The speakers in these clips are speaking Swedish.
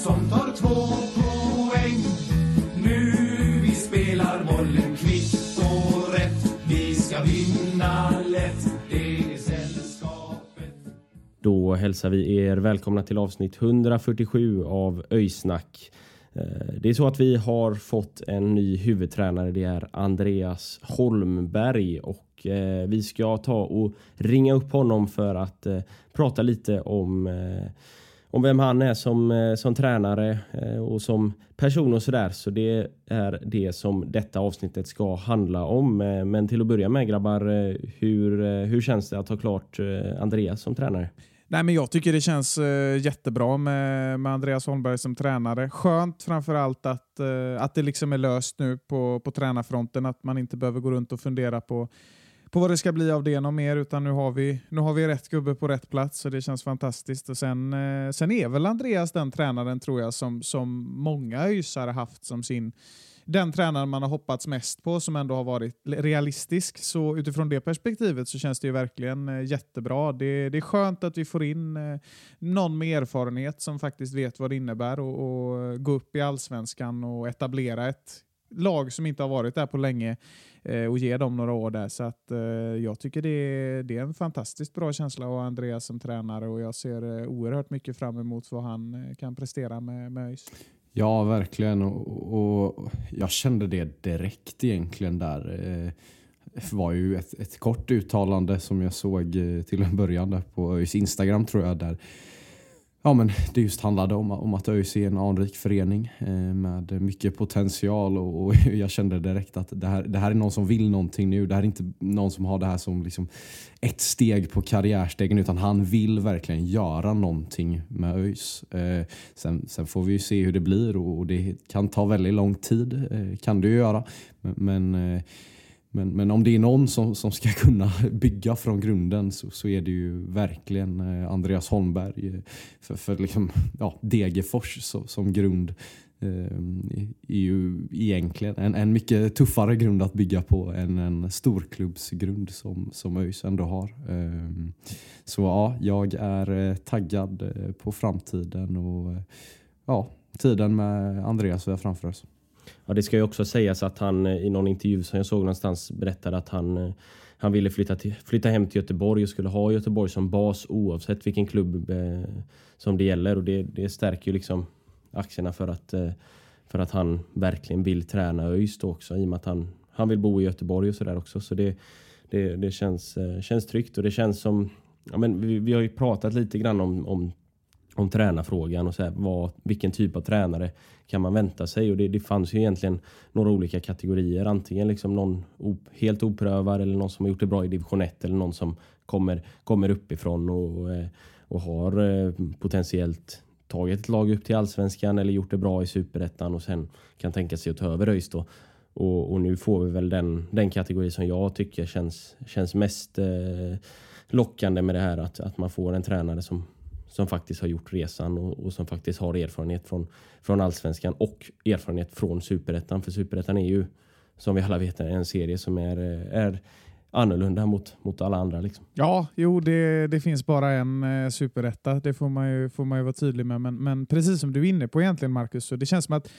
Som tar två poäng. Nu vi spelar bollen kvitt och rätt. Vi ska vinna lätt. Det är sällskapet. Då hälsar vi er välkomna till avsnitt 147 av Öysnack. Eh, det är så att vi har fått en ny huvudtränare. Det är Andreas Holmberg och eh, vi ska ta och ringa upp honom för att eh, prata lite om om vem han är som, eh, som tränare eh, och som person och sådär. Så det är det som detta avsnittet ska handla om. Eh, men till att börja med grabbar, hur, hur känns det att ha klart Andreas som tränare? Nej, men jag tycker det känns uh, jättebra med, med Andreas Holmberg som tränare. Skönt framförallt att, uh, att det liksom är löst nu på, på tränarfronten. Att man inte behöver gå runt och fundera på, på vad det ska bli av det något mer. Utan nu har, vi, nu har vi rätt gubbe på rätt plats och det känns fantastiskt. Och sen, eh, sen är väl Andreas den tränaren tror jag som, som många ÖISare haft som sin den tränaren man har hoppats mest på som ändå har varit realistisk. Så utifrån det perspektivet så känns det ju verkligen eh, jättebra. Det, det är skönt att vi får in eh, någon med erfarenhet som faktiskt vet vad det innebär och, och gå upp i allsvenskan och etablera ett lag som inte har varit där på länge eh, och ge dem några år där. Så att, eh, jag tycker det är, det är en fantastiskt bra känsla att ha Andreas som tränare och jag ser eh, oerhört mycket fram emot vad han eh, kan prestera med, med ÖIS. Ja, verkligen. Och, och jag kände det direkt egentligen där. Eh, det var ju ett, ett kort uttalande som jag såg eh, till en början där på ÖIS Instagram tror jag. Där Ja, men det just handlade om, om att ÖIS är en anrik förening eh, med mycket potential och, och jag kände direkt att det här, det här är någon som vill någonting nu. Det här är inte någon som har det här som liksom ett steg på karriärstegen utan han vill verkligen göra någonting med ÖIS. Eh, sen, sen får vi ju se hur det blir och, och det kan ta väldigt lång tid, eh, kan det ju göra. Men, men eh, men, men om det är någon som, som ska kunna bygga från grunden så, så är det ju verkligen eh, Andreas Holmberg. Eh, för, för liksom, ja, Degerfors så, som grund eh, är ju egentligen en, en mycket tuffare grund att bygga på än en storklubbsgrund som, som ÖIS ändå har. Eh, Så ja, jag är eh, taggad på framtiden och ja, tiden med Andreas vi har framför oss. Ja, det ska ju också sägas att han eh, i någon intervju som jag såg någonstans berättade att han, eh, han ville flytta, till, flytta hem till Göteborg och skulle ha Göteborg som bas oavsett vilken klubb eh, som det gäller. Och det, det stärker ju liksom aktierna för att, eh, för att han verkligen vill träna ÖIS då också i och med att han, han vill bo i Göteborg och sådär också. Så det, det, det känns, eh, känns tryggt och det känns som Ja, men vi, vi har ju pratat lite grann om, om om tränarfrågan och så här, vad, vilken typ av tränare kan man vänta sig? Och det, det fanns ju egentligen några olika kategorier. Antingen liksom någon op, helt oprövad eller någon som har gjort det bra i division 1 eller någon som kommer, kommer uppifrån och, och eh, har eh, potentiellt tagit ett lag upp till allsvenskan eller gjort det bra i superettan och sen kan tänka sig att ta över ÖIS då. Och, och nu får vi väl den, den kategori som jag tycker känns, känns mest eh, lockande med det här att, att man får en tränare som som faktiskt har gjort resan och, och, som faktiskt har erfarenhet från, från allsvenskan och erfarenhet från superettan. För superettan är ju som vi alla vet en serie som är, är annorlunda mot, mot alla andra. Liksom. Ja, jo, det, det finns bara en eh, superetta. Det får man, ju, får man ju vara tydlig med. Men, men precis som du är inne på egentligen, Marcus, så det känns som att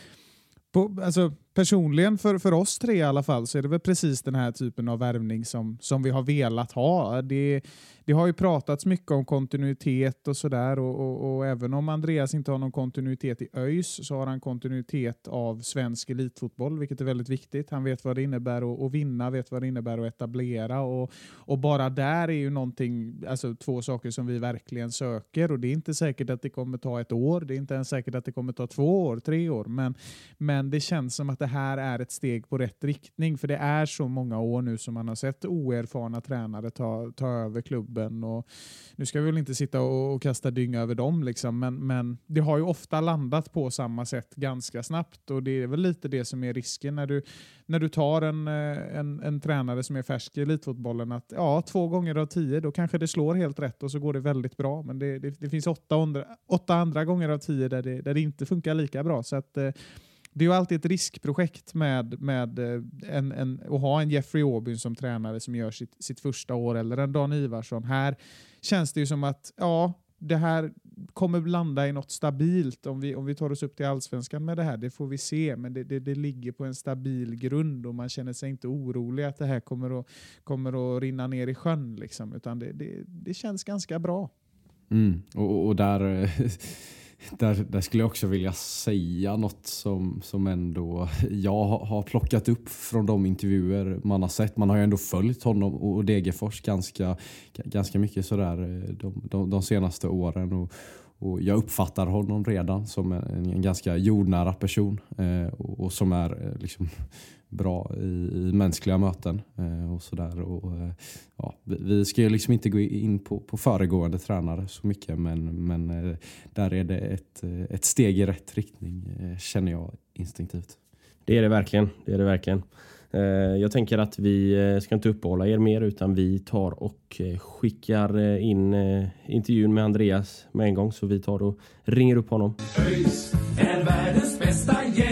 på, alltså, personligen för, för oss tre i alla fall så är det väl precis den här typen av värvning som, som vi har velat ha. Det, det har ju pratats mycket om kontinuitet och sådär och, och, och, även om Andreas inte har någon kontinuitet i ÖIS så har han kontinuitet av svensk elitfotboll, vilket är väldigt viktigt. Han vet vad det innebär att, att vinna, vet vad det innebär att etablera och, och bara där är ju någonting, alltså två saker som vi verkligen söker och det är inte säkert att det kommer ta ett år, det är inte ens säkert att det kommer ta två år, tre år, men, men det känns som att det här är ett steg på rätt riktning för det är så många år nu som man har sett oerfarna tränare ta, ta över klubben. Och nu ska vi väl inte sitta och, och kasta dynga över dem, liksom, men, men det har ju ofta landat på samma sätt ganska snabbt och det är väl lite det som är risken när du, när du tar en, eh, en, en tränare som är färsk i elitfotbollen. Att ja, två gånger av tio, då kanske det slår helt rätt och så går det väldigt bra. Men det, det, det finns åtta, andra, åtta andra gånger av tio där det, där det inte funkar lika bra. Så att eh, det är ju alltid ett riskprojekt med, med eh, en, en, att ha en Jeffrey Aubyn som tränare som gör sitt, sitt första år eller en Dan Ivarsson. Här känns det ju som att ja, det här kommer landa i något stabilt om vi, om vi tar oss upp till allsvenskan med det här. Det får vi se, men det, det, det ligger på en stabil grund och man känner sig inte orolig att det här kommer att, kommer att rinna ner i sjön. Liksom, utan det, det, det känns ganska bra. Mm. Och, och där eh, där, där skulle jag också vilja säga något som, som ändå jag har plockat upp från de intervjuer man har sett. Man har ju ändå följt honom och Degerfors ganska, ganska mycket sådär eh, de, de, de senaste åren. Och, och jag uppfattar honom redan som en, en ganska jordnära person eh, och, och, som är eh, liksom, bra i, i mänskliga möten eh, och sådär. Och, eh, ja, vi, vi ska ju liksom inte gå in på, på föregående tränare så mycket men, men eh, där är det ett, eh, ett steg i rätt riktning eh, känner jag instinktivt. Det är det verkligen. Det är det verkligen. Eh, jag tänker att vi ska inte uppehålla er mer utan vi tar och skickar in intervjun med Andreas med en gång så vi tar och ringer upp honom. ÖIS är världens bästa gäng.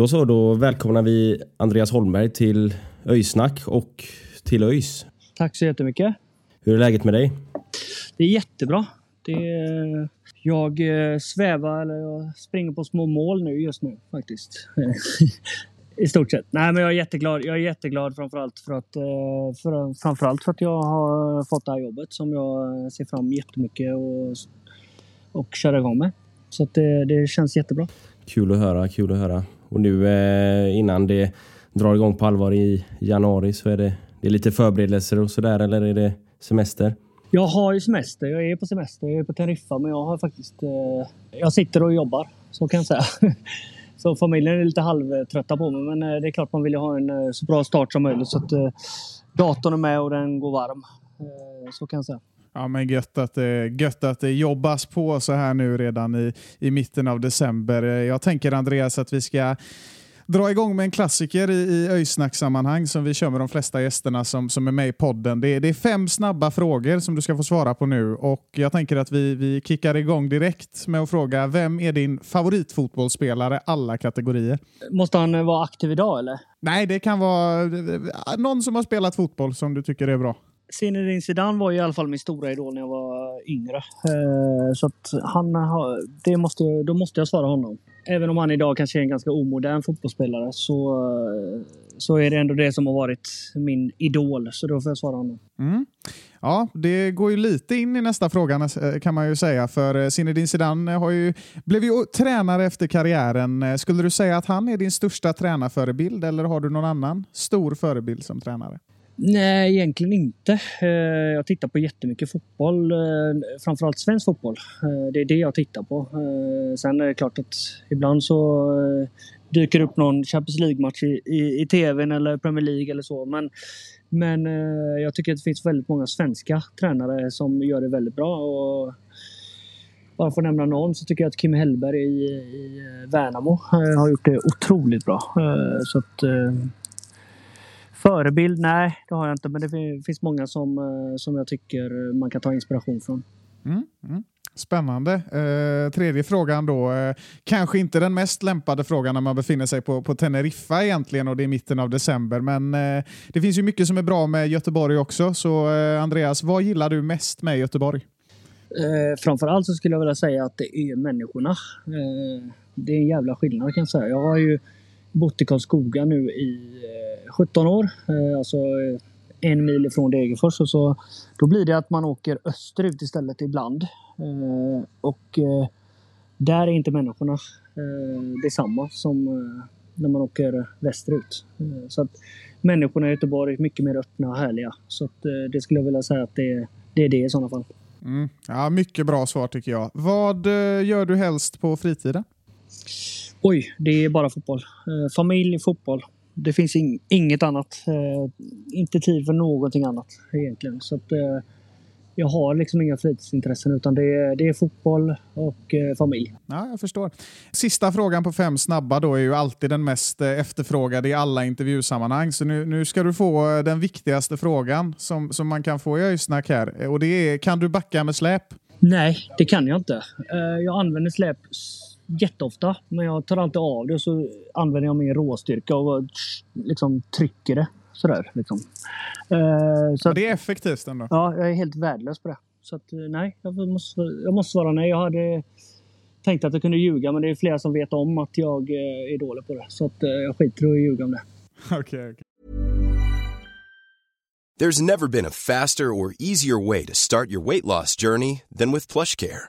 Då så, då välkomnar vi Andreas Holmberg till Öjsnack och till ÖIS. Tack så jättemycket. Hur är läget med dig? Det är jättebra. Det är, jag eh, svävar, eller jag springer på små mål nu just nu faktiskt. I stort sett. Nej, men jag är jätteglad. Jag är jätteglad framförallt för att, eh, för, framförallt för att jag har fått det här jobbet som jag ser fram jättemycket och, och köra igång med. Så det, det känns jättebra. Kul att höra, kul att höra. Och nu eh, innan det drar igång på allvar i januari så är det, det är lite förberedelser och sådär eller är det semester? Jag har ju semester. Jag är på semester. Jag är på Teneriffa men jag har faktiskt... Eh, jag sitter och jobbar. Så kan jag säga. Så familjen är lite halvtrötta på mig men eh, det är klart man vill ju ha en eh, så bra start som möjligt så att eh, datorn är med och den går varm. Eh, så kan jag säga. Ja, men gött att, det, gött att det jobbas på så här nu redan i, i mitten av december. Jag tänker Andreas att vi ska dra igång med en klassiker i, i öjsnacksammanhang som vi kör med de flesta gästerna som, som är med i podden. Det är, det är fem snabba frågor som du ska få svara på nu och jag tänker att vi, vi kickar igång direkt med att fråga vem är din favoritfotbollsspelare alla kategorier? Måste han vara aktiv idag eller? Nej, det kan vara någon som har spelat fotboll som du tycker är bra. Zinedine Zidane var i alla fall min stora idol när jag var yngre. Eh, så att han har, det måste, då måste jag svara honom. Även om han idag kanske är en ganska omodern fotbollsspelare så, eh, så är det ändå det som har varit min idol. Så då får jag svara honom. Mm. Ja, det går ju lite in i nästa fråga eh, kan man ju säga. För eh, Zinedine Zidane har ju, blev ju tränare efter karriären. Skulle du säga att han är din största tränarförebild eller har du någon annan stor förebild som tränare? Nej, egentligen inte. Eh, jag tittar på jättemycket fotboll. Eh, framförallt svensk fotboll. Eh, det är det jag tittar på. Sen är det klart att ibland så dyker det upp någon Champions League-match i, i, i TVn eller Premier League eller så. Men, men jag tycker att det finns väldigt många svenska tränare som gör det väldigt bra. Och bara för att nämna någon så tycker jag att Kim Hellberg i, i Värnamo har gjort det otroligt bra. Så att, Förebild? Nej, det har jag inte. Men det finns många som, eh, som jag tycker man kan ta inspiration från. Mm, mm. Spännande. Eh, tredje frågan då. Eh, kanske inte den mest lämpade frågan när man befinner sig på, på Teneriffa egentligen och det är mitten av december. Men eh, det finns ju mycket som är bra med Göteborg också. Så eh, Andreas, vad gillar du mest med Göteborg? Eh, framförallt så skulle jag vilja säga att det är människorna. Eh, Det är en jävla skillnad kan jag säga. Jag har ju bott i Karlskoga nu i eh, 17 år. Eh, alltså eh, en mil ifrån Degerfors. Och så, då blir det att man åker österut istället ibland. Och där är inte människorna detsamma som när man åker västerut. Så att människorna i Göteborg är mycket mer öppna och härliga. Så att, det skulle jag vilja säga att det, det är det i sådana fall. Mm. Ja, mycket bra svar tycker jag. Vad gör du helst på fritiden? Oj, det är bara fotboll. Eh, familj, fotboll. Det finns in, inget annat. Eh, inte tid för någonting annat egentligen. Så att, eh, jag har liksom inga fritidsintressen utan det är, det är fotboll och eh, familj. Ja, jag förstår. Sista frågan på fem snabba då är ju alltid den mest efterfrågade i alla intervjusammanhang. Så nu, nu ska du få den viktigaste frågan som, som man kan få i Öjsnack här. Och det är, kan du backa med släp? Nej, det kan jag inte. Jag använder släp jätteofta, men jag tar alltid av det och så använder jag min råstyrka och liksom trycker det. Sådär, liksom. Uh, så det är effektivt ändå? Ja, jag är helt värdelös på det. Så att, eh, nej, jag måste, jag måste svara nej. Jag hade tänkt att jag kunde ljuga, men det är flera som vet om att jag eh, är dålig på det. Så att, jag skiter i att ljuga om det. Okej, okay, okay. There's never been a faster or easier way to start your weight loss journey than with plush care.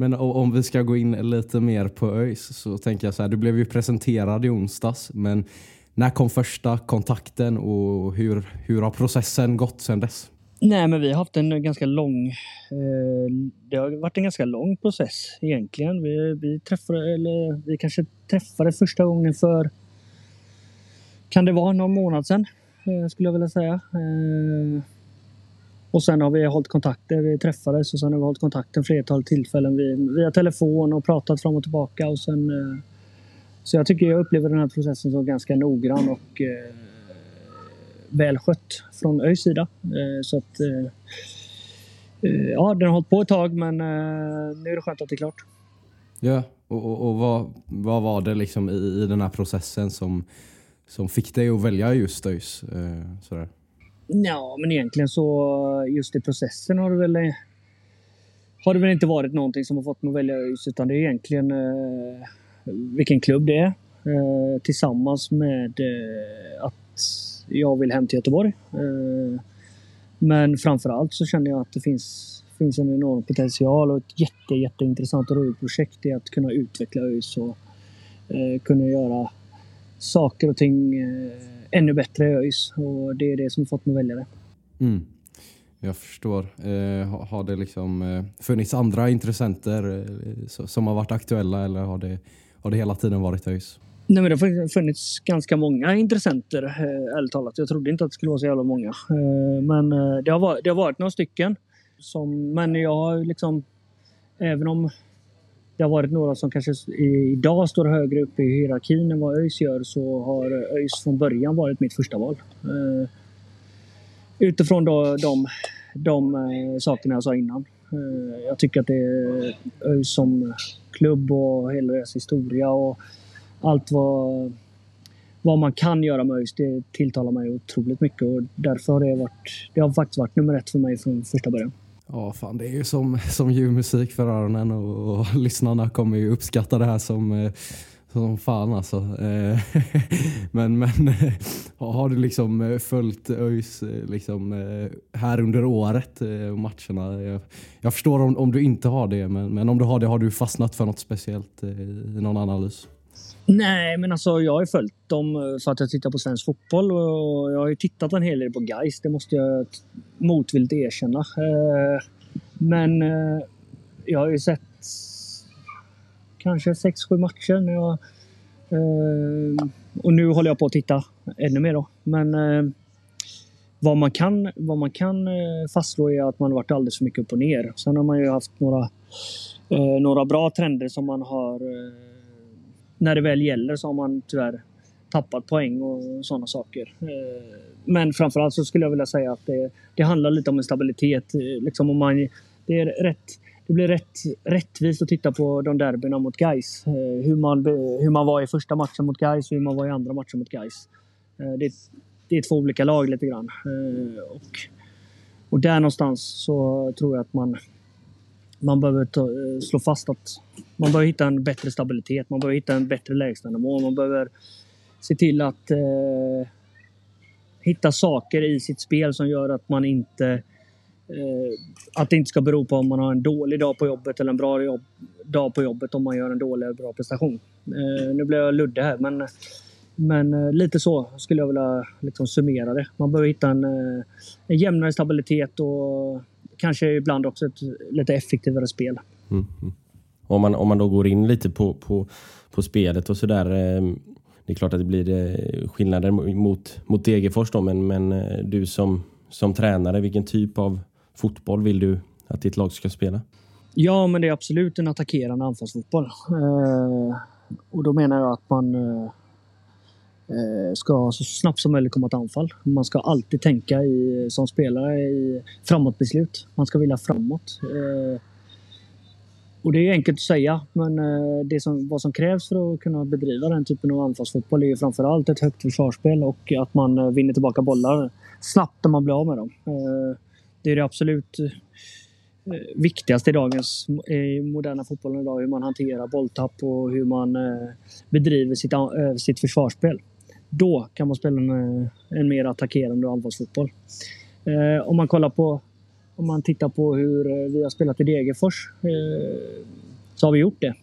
Men om vi ska gå in lite mer på ÖIS så tänker jag så här, du blev ju presenterad i onsdags men när kom första kontakten och hur, hur har processen gått sedan dess? Nej, men vi har haft en ganska lång... Eh, det har varit en ganska lång process egentligen. Vi, vi träffade, eller vi kanske träffade första gången för... Kan det vara någon månad sedan? Eh, skulle jag vilja säga. Eh, och sen har vi hållit kontakter. Vi träffades och sen har vi hållit kontakten flertal tillfällen via telefon och pratat fram och tillbaka. Och sen, eh, så jag tycker jag upplever den här processen som ganska noggrann och eh, välskött från ÖIS sida. Eh, så att, eh, eh, ja, den har hållit på ett tag men nu är det skönt att det är klart. Ja, och, och, och vad, vad var det liksom i, i den här processen som, som fick dig att välja just ÖIS? sådär? Ja, men egentligen så just i processen har det väl eh, har det väl inte varit någonting som har fått mig att välja ÖIS utan det är egentligen eh, vilken klubb det är. Eh, tillsammans med eh, att jag vill hem till Göteborg. Eh, men framförallt så känner jag att det finns, finns en enorm potential och ett jätte, jätteintressant och roligt projekt i att kunna utveckla ÖIS och eh, kunna göra saker och ting eh, ännu bättre ÖIS och det är det som fått mig att välja det. Mm. Jag förstår. Eh, har det liksom eh, funnits andra intressenter eh, som har varit aktuella eller har det, har det hela tiden varit ÖIS? Nej, men det har funnits ganska många intressenter, eh, ärligt talat. Jag trodde inte att det skulle vara så jävla många. Eh, men eh, det har, varit, det har varit några stycken. Som, men jag har liksom, även om det har varit några som kanske idag står högre upp i hierarkin än vad ÖIS gör så har ÖIS från början varit mitt första val. Eh, utifrån då de, de eh, sakerna jag sa innan. Eh, jag tycker att det är ÖIS som klubb och hela deras historia och allt vad, vad man kan göra med ÖIS det tilltalar mig otroligt mycket och därför har det varit, det har faktiskt varit nummer ett för mig från första början. Ja, fan, det är ju som, som ljuv musik för öronen och, och lyssnarna kommer ju uppskatta det här som, eh, som fan alltså. Eh, men men har du liksom eh, följt ÖIS liksom, här under året och matcherna? Jag, jag förstår om, om du inte har det, men, men om du har det, har du fastnat för något speciellt i någon analys? Nej, men alltså jag har ju följt dem eh, för att jag tittar på svensk fotboll och jag har ju tittat en hel del på Gais, Det måste jag motvilligt erkänna. Eh, men eh, jag har ju sett kanske 6-7 matcher. När jag, och nu håller jag på att titta ännu mer. Då. Men vad man kan, vad man kan fastslå är att man har varit alldeles för mycket upp och ner. Sen har man ju haft några, några bra trender som man har... När det väl gäller så har man tyvärr tappat poäng och sådana saker. Eh, men framförallt så skulle jag vilja säga att det, det handlar lite om en stabilitet. Eh, liksom om man, det är rätt det blir rätt, rättvist att titta på de derbyna mot Gais. Eh, hur, man, hur man var i första matchen mot Gais och hur man var i andra matchen mot Gais. Det, det är två olika lag lite grann. Och, och där någonstans så tror jag att man, man behöver ta, eh, slå fast att man behöver hitta en bättre stabilitet. Man behöver hitta en bättre lägstanivå. Man behöver se till att eh, hitta saker i sitt spel som gör att man inte Eh, att det inte ska bero på om man har en dålig dag på jobbet eller en bra jobb, dag på jobbet om man gör en dålig eller bra prestation. Eh, nu blev jag luddig här men, men eh, lite så skulle jag vilja liksom summera det. Man behöver hitta en, eh, en jämnare stabilitet och kanske ibland också ett lite effektivare spel. Mm. Om, man, om man då går in lite på, på, på spelet och sådär. Det är klart att det blir skillnader mot, mot Degerfors då, men, men du som, som tränare, vilken typ av fotboll vill du att ditt lag ska spela? Ja, men det är absolut en attackerande anfallsfotboll. Eh, och då menar jag att man eh, eh, Eh, ska så snabbt som möjligt komma till anfall. Man ska alltid tänka i, som spelare i framåtbeslut. Man ska vilja framåt. Eh, och det är enkelt att säga, men eh, det som, vad som krävs för att kunna bedriva den typen av anfallsfotboll är framförallt ett högt försvarsspel och att man vinner tillbaka bollar snabbt när man blir av med dem. Det är det absolut viktigaste i dagens i moderna fotbollen idag. Hur man hanterar bolltapp och hur man bedriver sitt, sitt försvarsspel. Då kan man spela en, eh, en mer attackerande och anfallsfotboll. Eh, om man kollar på om man tittar på hur eh, vi har spelat i Degerfors så har vi gjort det.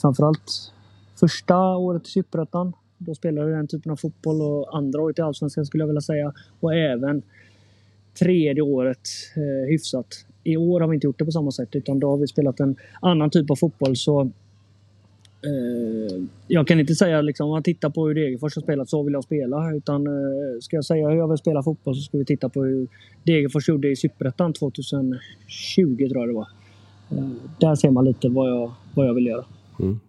Framförallt första året i Superettan. Då spelade vi den typen av fotboll och andra året i Allsvenskan skulle jag vilja säga. Och även tredje året eh, hyfsat. I år har vi inte gjort det på samma sätt utan då har vi spelat en annan typ av fotboll. Så jag kan inte säga liksom, om man tittar på hur Degerfors har spelat så vill jag spela. Utan eh, ska jag säga hur jag vill spela fotboll så ska vi titta på hur Degerfors gjorde i Superettan 2020 tror jag det var. Eh, där ser man lite vad jag, vad jag vill göra. Mm.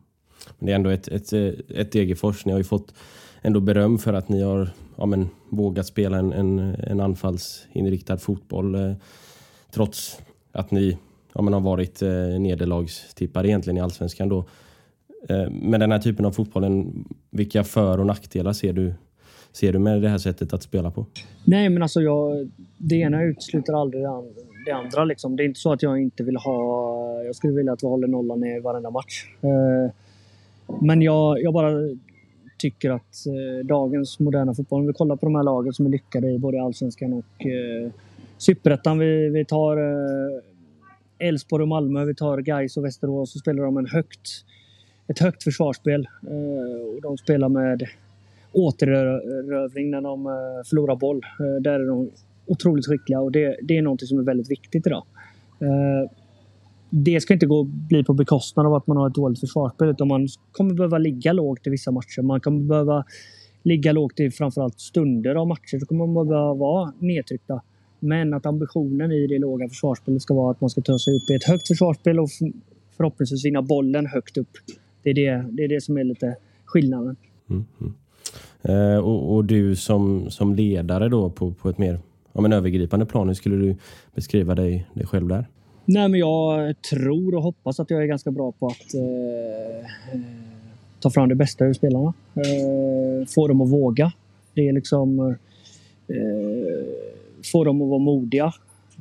Men det är ändå ett, ett, ett Degerfors. Ni har ju fått ändå beröm för att ni har ja, men, vågat spela en, en, en anfallsinriktad fotboll eh, trots att ni ja, men, har varit eh, nederlagstippare egentligen i allsvenskan. Då. Eh, med den här typen av fotbollen, vilka för och nackdelar ser du, ser du med det här sättet att spela på? Nej, men alltså jag, det ena utesluter aldrig det andra. liksom. Det är inte så att jag inte vill ha... Jag skulle vilja att vi håller nollan i varenda match. Eh, men jag, jag bara tycker att eh, dagens moderna fotboll, om vi kollar på de här lagen som är lyckade i både Allsvenskan och Superettan. Vi, vi tar Elfsborg och Malmö, vi tar Gais och Västerås så spelar de en högt, ett högt försvarsspel. Eh, och de spelar med återerövring när de eh, förlorar boll. Eh, där är de otroligt skickliga och det, det är något som är väldigt viktigt idag. Eh, det ska inte gå bli på bekostnad av att man har ett dåligt försvarsspel. Utan man kommer behöva ligga lågt i vissa matcher. Man kommer behöva ligga lågt i framförallt stunder av matcher. Då kommer man behöva vara nedtryckta. Men att ambitionen i det låga försvarsspelet ska vara att man ska ta sig upp i ett högt försvarsspel och förhoppningsvis vinna bollen högt upp. Det är det, det, är det som är lite skillnaden. Mm, mm. Eh, och, och, du som, som ledare då på, på ett mer ja, men övergripande plan, hur skulle du beskriva dig, dig själv där? Nej, men jag tror och hoppas att jag är ganska bra på att eh, ta fram det bästa ur spelarna. Eh, få dem att våga. Det är liksom... Eh, få dem att vara modiga.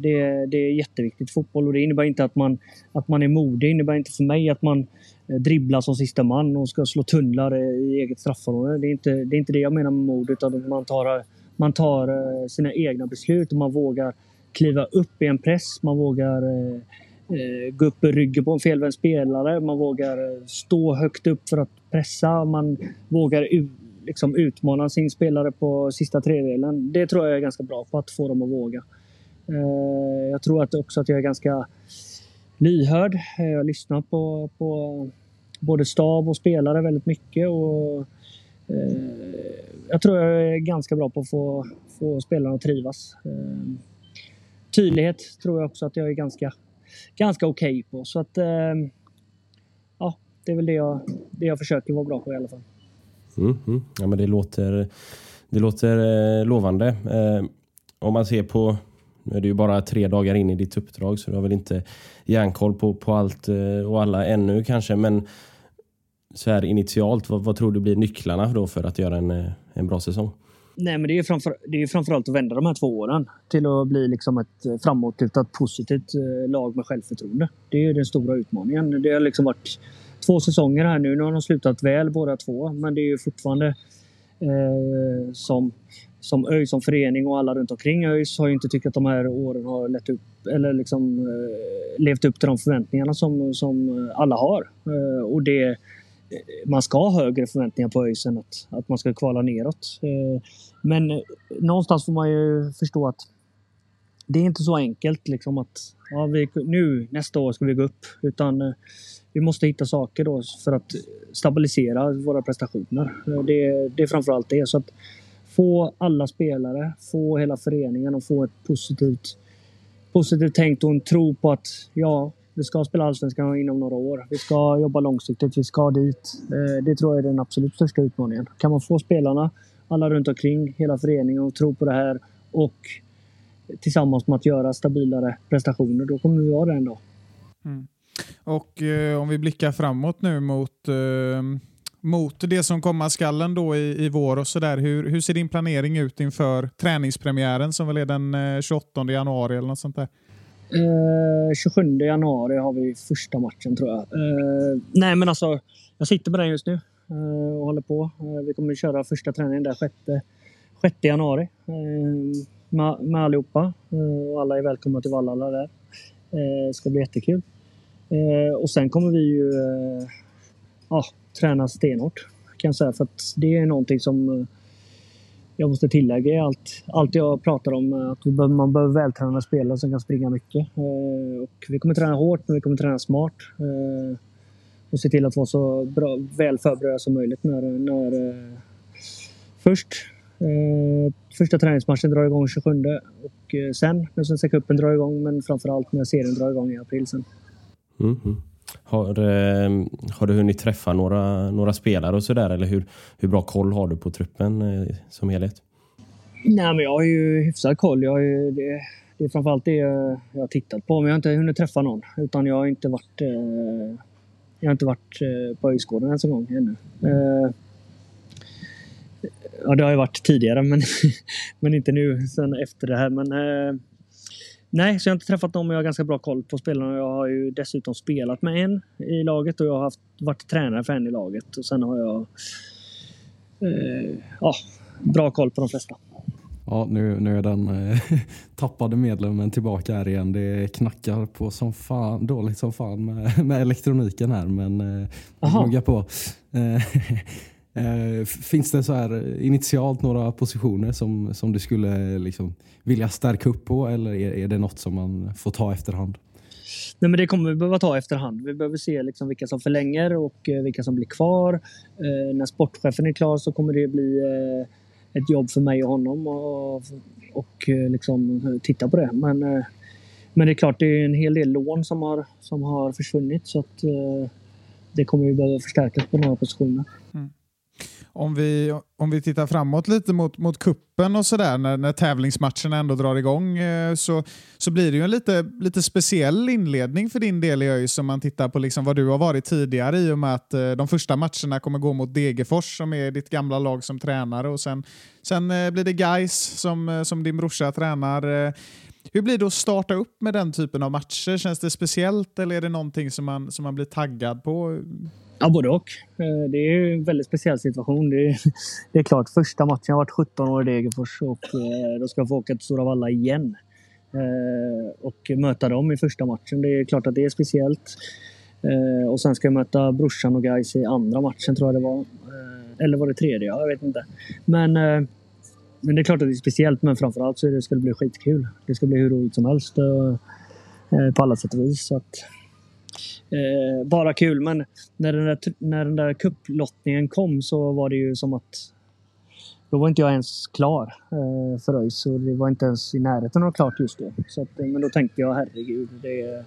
Det, det är jätteviktigt fotboll och det innebär inte att man, att man är modig. Det innebär inte för mig att man eh, dribblar som sista man och ska slå tunnlar eh, i eget straffområde. Det är inte det, är inte det jag menar med mod utan man tar, eh, man tar sina egna beslut och man vågar kliva upp i en press. Man vågar eh, gå upp i ryggen på en felvänd spelare. Man vågar stå högt upp för att pressa. Man vågar liksom utmana sin spelare på sista tredjedelen. Det tror jag är ganska bra på, att få dem att våga. Eh, jag tror att också att jag är ganska lyhörd. Eh, jag lyssnar på, på både stab och spelare väldigt mycket. Och, eh, jag tror jag är ganska bra på att få, få spelarna att trivas. tydlighet tror jag också att jag är ganska, ganska okej okay på. Så att, ja, det är väl det jag, det jag försöker vara bra på i alla fall. Mm, mm. Ja, men det låter, det låter lovande. Om man ser på, nu är det ju bara tre dagar in i ditt uppdrag så du har väl inte järnkoll på, på allt eh, och alla ännu kanske. Men så här initialt, vad, vad tror du blir nycklarna då för att göra en, eh, en bra säsong? Nej, men det är, framför, det är framförallt att vända de här två åren till att bli liksom ett eh, framåtlutat positivt lag med självförtroende. Det är den stora utmaningen. Det har liksom varit två säsonger här nu. Nu har de slutat väl båda två, men det är ju fortfarande eh, som, som ÖIS som förening och alla runt omkring ÖIS har ju inte tyckt att de här åren har lett upp, eller liksom, eh, levt upp till de förväntningarna som, som alla har. Eh, och det, eh, man ska ha högre förväntningar på ÖIS än att, att man ska kvala neråt. Eh, men eh, någonstans får man ju förstå att det är inte så enkelt liksom att ja, vi, nu nästa år ska vi gå upp. Utan eh, vi måste hitta saker då för att stabilisera våra prestationer. Eh, det, det är framförallt det. Så att få alla spelare, få hela föreningen och få ett positivt, positivt tänkt och en tro på att ja, vi ska spela Allsvenskan inom några år. Vi ska jobba långsiktigt, vi ska dit. Eh, det tror jag är den absolut största utmaningen. Kan man få spelarna, alla runt omkring, hela föreningen att tro på det här och tillsammans med att göra stabilare prestationer, då kommer vi vara det en dag. Mm. Och eh, om vi blickar framåt nu mot, eh, mot det som komma skallen då i, i vår och sådär. Hur, hur ser din planering ut inför träningspremiären som väl är den eh, 28 januari eller något sånt där? Eh, 27 januari har vi första matchen tror jag. Eh, nej men alltså, jag sitter med den just nu eh, och håller på. Eh, vi kommer köra första träningen där 6, 6 januari eh, med, med allihopa. och alla är välkomna till Vallala där. Det ska bli jättekul. Eh, och sen kommer vi ju eh, ja, träna stenhårt kan jag säga. För att det är någonting som eh, jag måste tillägga i allt, allt jag pratar om. Eh, att man behöver vältränade spelare som kan springa mycket. Eh, och vi kommer träna hårt, men vi kommer träna smart. Och se till att vara så bra, väl förberedda som möjligt när, när eh, först första träningsmatchen drar igång 27 och sen när Svenska cupen drar igång men framförallt när serien drar igång i april sen. Mm. Har, ehm, har du hunnit träffa några, några spelare och sådär? Eller hur, hur bra koll har du på truppen eh, som helhet? Nej, men jag har ju hyfsad koll. Jag har ju, det, det är framförallt det jag har tittat på. Men jag har inte hunnit träffa någon. Utan jag har inte varit, eh, jag har inte varit eh, på Öjsgården ens en gång ännu. Ja, det har jag varit tidigare, men, men inte nu sen efter det här. Men Nej, så jag har inte träffat någon men jag har ganska bra koll på spelarna. Jag har ju dessutom spelat med en i laget och jag har haft, varit tränare för en i laget. Och sen har jag eh, ja, bra koll på de flesta. Ja, nu, nu är den eh, tappade medlemmen tillbaka här igen. Det knackar på som fan, dåligt som fan med, med elektroniken här, men eh, på. Eh, Eh, finns det så här initialt några positioner som, som du skulle liksom vilja stärka upp på eller är, är det något som man får ta efterhand? Nej, men det kommer vi behöva ta efterhand. Vi behöver se liksom vilka som förlänger och eh, vilka som blir kvar. Eh, när sportchefen är klar så kommer det bli eh, ett jobb för mig och honom och, och eh, liksom titta på det. Men, eh, men det är klart, det är en hel del lån som har, som har försvunnit så att det kommer vi behöva förstärkas på några positioner. Mm om vi, om vi tittar framåt lite mot, mot kuppen och sådär, när, när tävlingsmatcherna ändå drar igång, eh, så, så blir det ju en lite, lite speciell inledning för din del i ÖIS om man tittar på liksom vad du har varit tidigare i och med att eh, de första matcherna kommer gå mot Degerfors som är ditt gamla lag som tränare och sen, sen eh, blir det Geis som, som din brorsa tränar. hur blir det att starta upp med den typen av matcher? Känns det speciellt eller är det någonting som man, som man blir taggad på? Ja, både och. Eh, det är en väldigt speciell situation. Det är, det är klart, första matchen, jag har varit 17 år i Degerfors och eh, då ska jag få åka till Stora Valla igen. Eh, och möta dem i första matchen. Det är klart att det är speciellt. Och sen ska jag möta brorsan och guys i andra matchen tror jag det var. Eller var det tredje? Jag vet inte. Men, men det är klart att det är speciellt, men framförallt så det ska det bli skitkul. Det ska bli hur roligt som helst på alla sätt och vis. Så att, Eh, bara kul, men när den, där, när den där kupplottningen kom så var det ju som att då var inte jag ens klar eh, för ÖIS och det var inte ens i närheten av klart just då. Så att, eh, men då tänkte jag herregud, det är,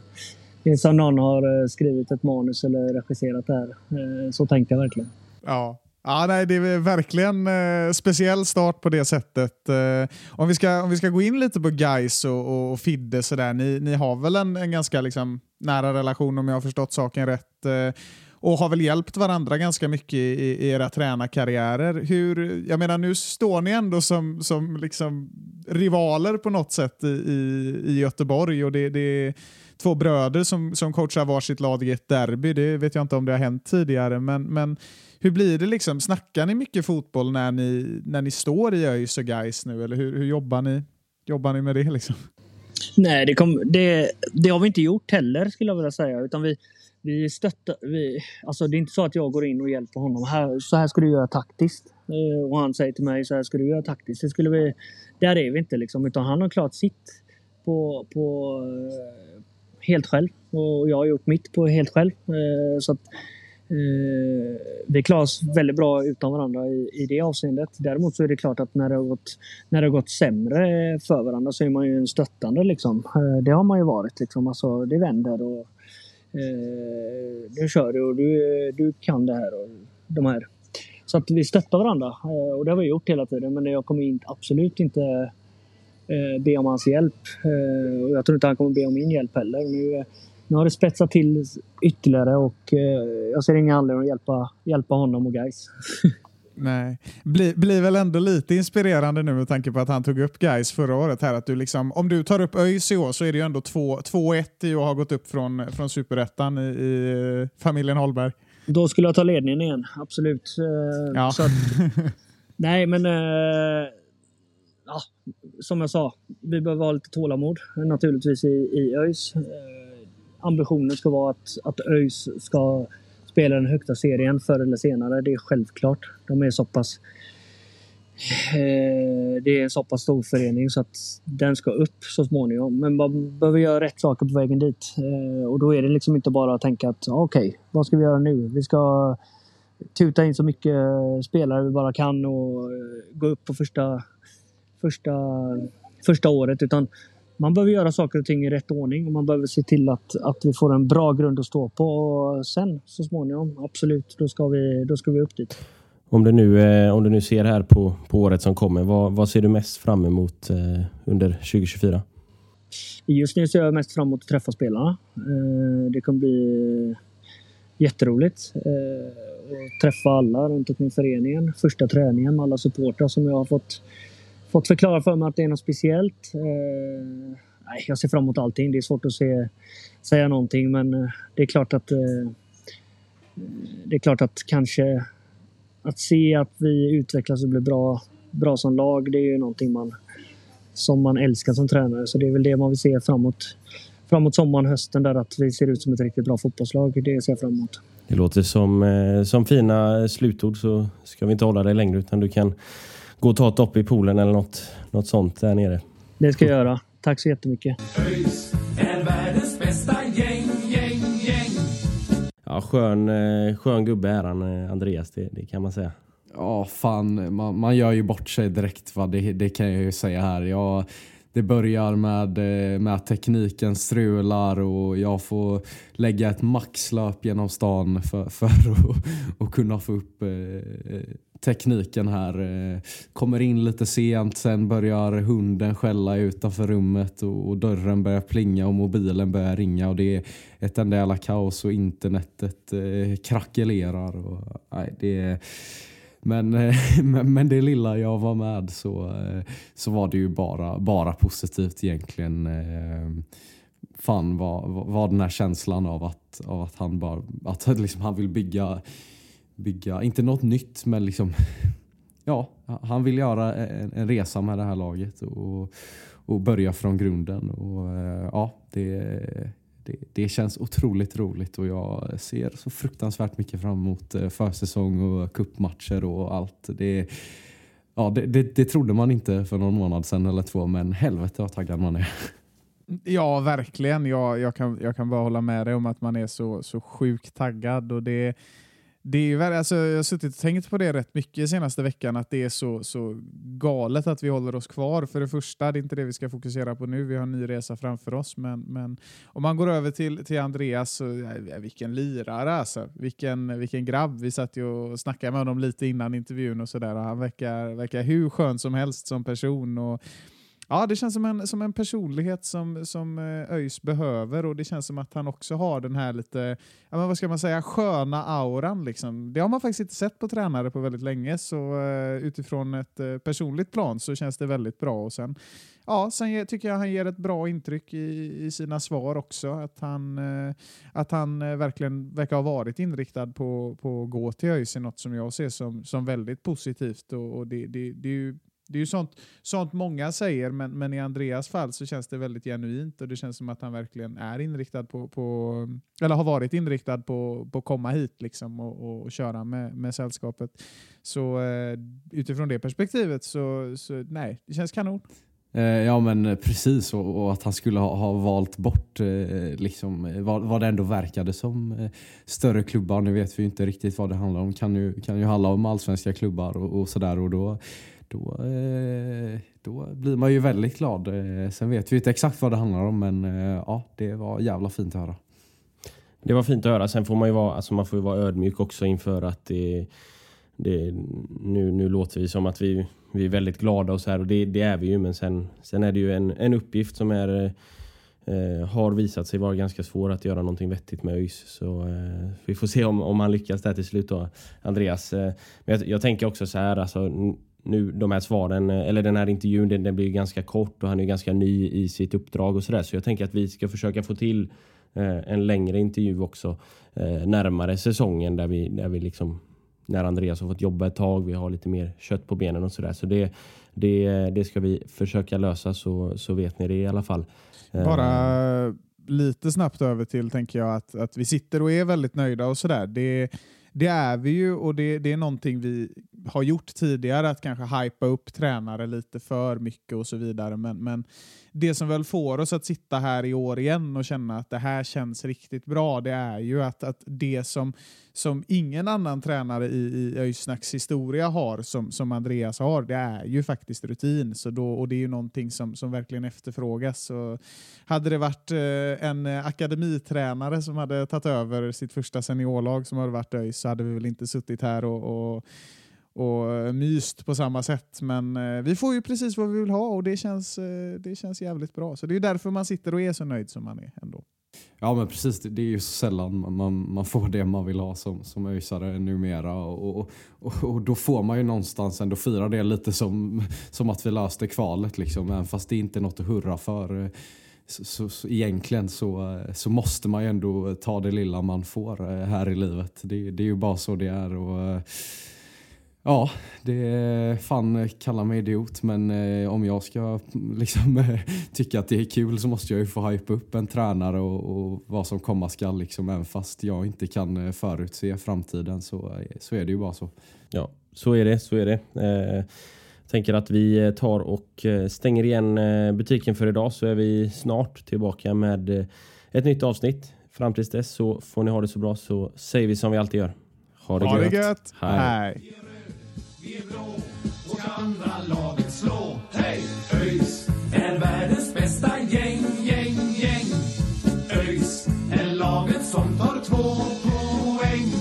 det är som någon har eh, skrivit ett manus eller regisserat det här. Eh, så tänkte jag verkligen. Ja, Ja, nej, det är verkligen eh, speciell start på det sättet. Eh, om, vi ska, om vi ska gå in lite på Guys och, och Fidde, så där, ni, ni har väl en, en ganska liksom, nära relation om jag har förstått saken rätt eh, och har väl hjälpt varandra ganska mycket i, i era tränarkarriärer. Hur, jag menar, nu står ni ändå som, som liksom rivaler på något sätt i, i, i Göteborg och det, det är två bröder som, som coachar varsitt lag i ett derby. Det vet jag inte om det har hänt tidigare, men, men hur blir det? liksom? Snackar ni mycket fotboll när ni, när ni står i ÖIS och Gais nu? Eller hur, hur jobbar, ni, jobbar ni med det? Liksom? Nej, det, kom, det, det, har vi inte gjort heller skulle jag vilja säga. Utan vi, vi stöttar, vi, alltså det är inte så att jag går in och hjälper honom. Här, så här ska du göra taktiskt. Eh, och han säger till mig så här ska du göra taktiskt. Det skulle vi, där är vi inte liksom. Utan han har klart sitt på, på eh, helt själv. Och jag har gjort mitt på helt själv. Eh, så att, Eh, vi klarar oss väldigt bra utan varandra i, i det avseendet. Däremot så är det klart att när det har gått, när det har gått sämre för varandra så är man ju en stöttande. Liksom. Eh, det har man ju varit. Liksom. Alltså, det vänder och eh, nu kör du och du, du kan det här och de här. Så att vi stöttar varandra eh, och det har vi gjort hela tiden. Men jag kommer in, absolut inte eh, be om hans hjälp. Eh, och jag tror inte han kommer be om min hjälp heller. Nu, eh, nu har det spetsat till ytterligare och eh, jag ser ingen anledning att hjälpa, hjälpa honom och guys. Nej. Blir bli väl ändå lite inspirerande nu med tanke på att han tog upp guys förra året. här att du liksom, Om du tar upp ÖIS i år så är det ju ändå 2-1 i att ha gått upp från, från superettan i, i familjen Holberg. Då skulle jag ta ledningen igen, absolut. Eh, ja. Att, nej, men äh, ja, som jag sa, vi behöver ha lite tålamod naturligtvis i, i ÖIS ambitionen ska vara att, att ÖIS ska spela den högsta serien förr eller senare. Det är självklart. De är så pass eh, det är en så pass stor förening så att den ska upp så småningom. Men man behöver göra rätt saker på vägen dit. Eh, och då är det liksom inte bara att tänka att ah, okej, okay, vad ska vi göra nu? Vi ska tuta in så mycket eh, spelare vi bara kan och eh, gå upp på första, första, första året. Utan man behöver göra saker och ting i rätt ordning och man behöver se till att, att vi får en bra grund att stå på. Och sen så småningom, absolut, då ska vi, då ska vi upp dit. Om du nu, eh, om du nu ser här på, på året som kommer, vad, vad ser du mest fram emot eh, under 2024? Just nu ser jag mest fram emot att träffa spelarna. Eh, det kommer bli jätteroligt. Att träffa alla runt omkring föreningen. Första träningen med alla supportrar som jag har fått fått förklara för mig att det är något speciellt. Eh, nej, jag ser fram emot allting. Det är svårt att se, säga någonting men eh, det är klart att eh, det är klart att kanske att se att vi utvecklas och blir bra, bra som lag, det är ju någonting man, som man älskar som tränare. Så det är väl det man vill se framåt, framåt sommaren, hösten, där att vi ser ut som ett riktigt bra fotbollslag. Det ser jag fram emot. Det låter som, eh, som fina slutord så ska vi inte hålla dig längre utan du kan gå och ta ett dopp i poolen eller något, något sånt där nere. Det ska jag göra. Tack så jättemycket. ÖIS är världens bästa gäng, gäng, gäng. Ja, skön, eh, skön gubbe är han, eh, Andreas, det, det kan man säga. Ja, fan. Man, man gör ju bort sig direkt. Va? Det, det kan jag ju säga här. Jag, det börjar med, eh, med att tekniken strular och jag får lägga ett maxlöp genom stan för, för att, att kunna få upp eh, tekniken här. Eh, kommer in lite sent, sen börjar hunden skälla utanför rummet och dörren börjar plinga och mobilen börjar ringa och det är ett enda jävla kaos och internetet eh, krackelerar. Och, nej, det är Men, eh, men, men det lilla jag var med så, så var det ju bara, bara positivt egentligen. Fan vad, vad den här känslan av att, av att han bara att liksom han vill bygga, bygga, inte något nytt men liksom ja, han vill göra en, en resa med det här laget och, och börja från grunden. Och, eh, ja, det, det, det, känns otroligt roligt och jag ser så fruktansvärt mycket fram emot eh, försäsong och kuppmatcher och allt. Det, ja, det, det, det trodde man inte för någon månad sedan eller två men helvete vad taggad man är. Ja, verkligen. Jag, jag, kan, jag kan bara hålla med dig om att man är så, så sjukt taggad. Och det, det är väl, alltså, jag har suttit och tänkt på det rätt mycket senaste veckan, att det är så, så galet att vi håller oss kvar. För det första, det är inte det vi ska fokusera på nu, vi har en ny resa framför oss. Men, men om man går över till, till Andreas, så, ja, vilken lirare alltså. Vilken, vilken grabb. Vi satt ju och snackade med honom lite innan intervjun och sådär. Han verkar, verkar hur skön som helst som person. Och Ja, det känns som en, som en personlighet som, som eh, ÖIS behöver och det känns som att han också har den här lite, ja, men vad ska man säga, sköna auran. Liksom. Det har man faktiskt inte sett på tränare på väldigt länge, så uh, utifrån ett uh, personligt plan så känns det väldigt bra. Och sen, ja, sen ge, tycker jag han ger ett bra intryck i, i sina svar också, att han, uh, att han verkligen verkar ha varit inriktad på, på att gå till ÖIS är något som jag ser som, som väldigt positivt och, och det, det, det är ju det är ju sånt, sånt många säger, men, men i Andreas fall så känns det väldigt genuint och det känns som att han verkligen är inriktad på, på eller har varit inriktad på, att komma hit liksom och, och, och köra med, med sällskapet. Så eh, utifrån det perspektivet så, så nej, det känns kanon. Eh, ja men precis och, och, att han skulle ha, ha valt bort eh, liksom, vad, vad det ändå verkade som eh, större klubbar. Nu vet vi inte riktigt vad det handlar om. Kan ju, kan ju handla om allsvenska klubbar och, och sådär och då då, eh, då blir man ju väldigt glad. Eh, sen vet vi inte exakt vad det handlar om men eh, ja, det var jävla fint att höra. Det var fint att höra. Sen får man ju vara, alltså man får vara ödmjuk också inför att det, det, nu, nu låter vi som att vi, vi är väldigt glada och så här och det, det är vi ju men sen, sen är det ju en, en uppgift som är eh, har visat sig vara ganska svår att göra någonting vettigt med ÖIS. Så eh, vi får se om, om han lyckas där till slut då, Andreas. Eh, men jag, jag, tänker också så här, alltså, nu de här svaren, eh, eller den här intervjun, den, den blir ganska kort och han är ganska ny i sitt uppdrag och sådär. Så jag tänker att vi ska försöka få till eh, en längre intervju också eh, närmare säsongen där vi, där vi liksom när Andreas har fått jobba ett tag, vi har lite mer kött på benen och sådär. Så det, det, det ska vi försöka lösa så, så vet ni det i alla fall. Eh, Bara lite snabbt över till tänker jag att, att vi sitter och är väldigt nöjda och sådär. Det, det är vi ju och det, det är någonting vi har gjort tidigare, att kanske hypa upp tränare lite för mycket och så vidare. Men, men det som väl får oss att sitta här i år igen och känna att det här känns riktigt bra, det är ju att, att det som, som ingen annan tränare i, i Öysnacks historia har, som, som Andreas har, det är ju faktiskt rutin. Så då, och det är ju någonting som, som verkligen efterfrågas. Så hade det varit eh, en akademitränare som hade tagit över sitt första seniorlag som hade varit ÖIS så hade vi väl inte suttit här och, och och eh, myst på samma sätt. Men eh, vi får ju precis vad vi vill ha och det känns, eh, det känns jävligt bra. Så det är därför man sitter och är så nöjd som man är ändå. Ja men precis, det är ju så sällan man, man får det man vill ha som, som öisare numera. Och, och, och, och då får man ju någonstans ändå fira det lite som, som att vi löste kvalet. Liksom. Även fast det inte är något att hurra för. Eh, så, så, så, egentligen så, eh, så måste man ju ändå ta det lilla man får här i livet. Det, det är ju bara så det är. Och, Ja, det är fan kalla mig idiot men eh, om jag ska liksom eh, tycka att det är kul så måste jag ju få hype upp en tränare och, och vad som komma skall liksom även fast jag inte kan eh, förutse framtiden så, eh, så är det ju bara så. Ja, så är det, så är det. Eh, jag tänker att vi tar och eh, stänger igen butiken för idag så är vi snart tillbaka med ett nytt avsnitt. Fram tills dess så får ni ha det så bra så säger vi som vi alltid gör. Ha det, ha gött. det gött. Hej. Hej vi är blå och ska andra laget slå. Hej! ÖIS är världens bästa gäng, gäng, gäng. ÖIS är laget som tar två poäng.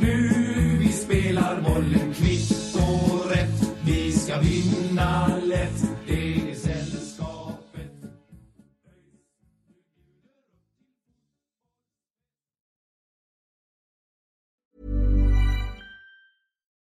Nu vi spelar bollen kvitt och rätt. Vi ska vinna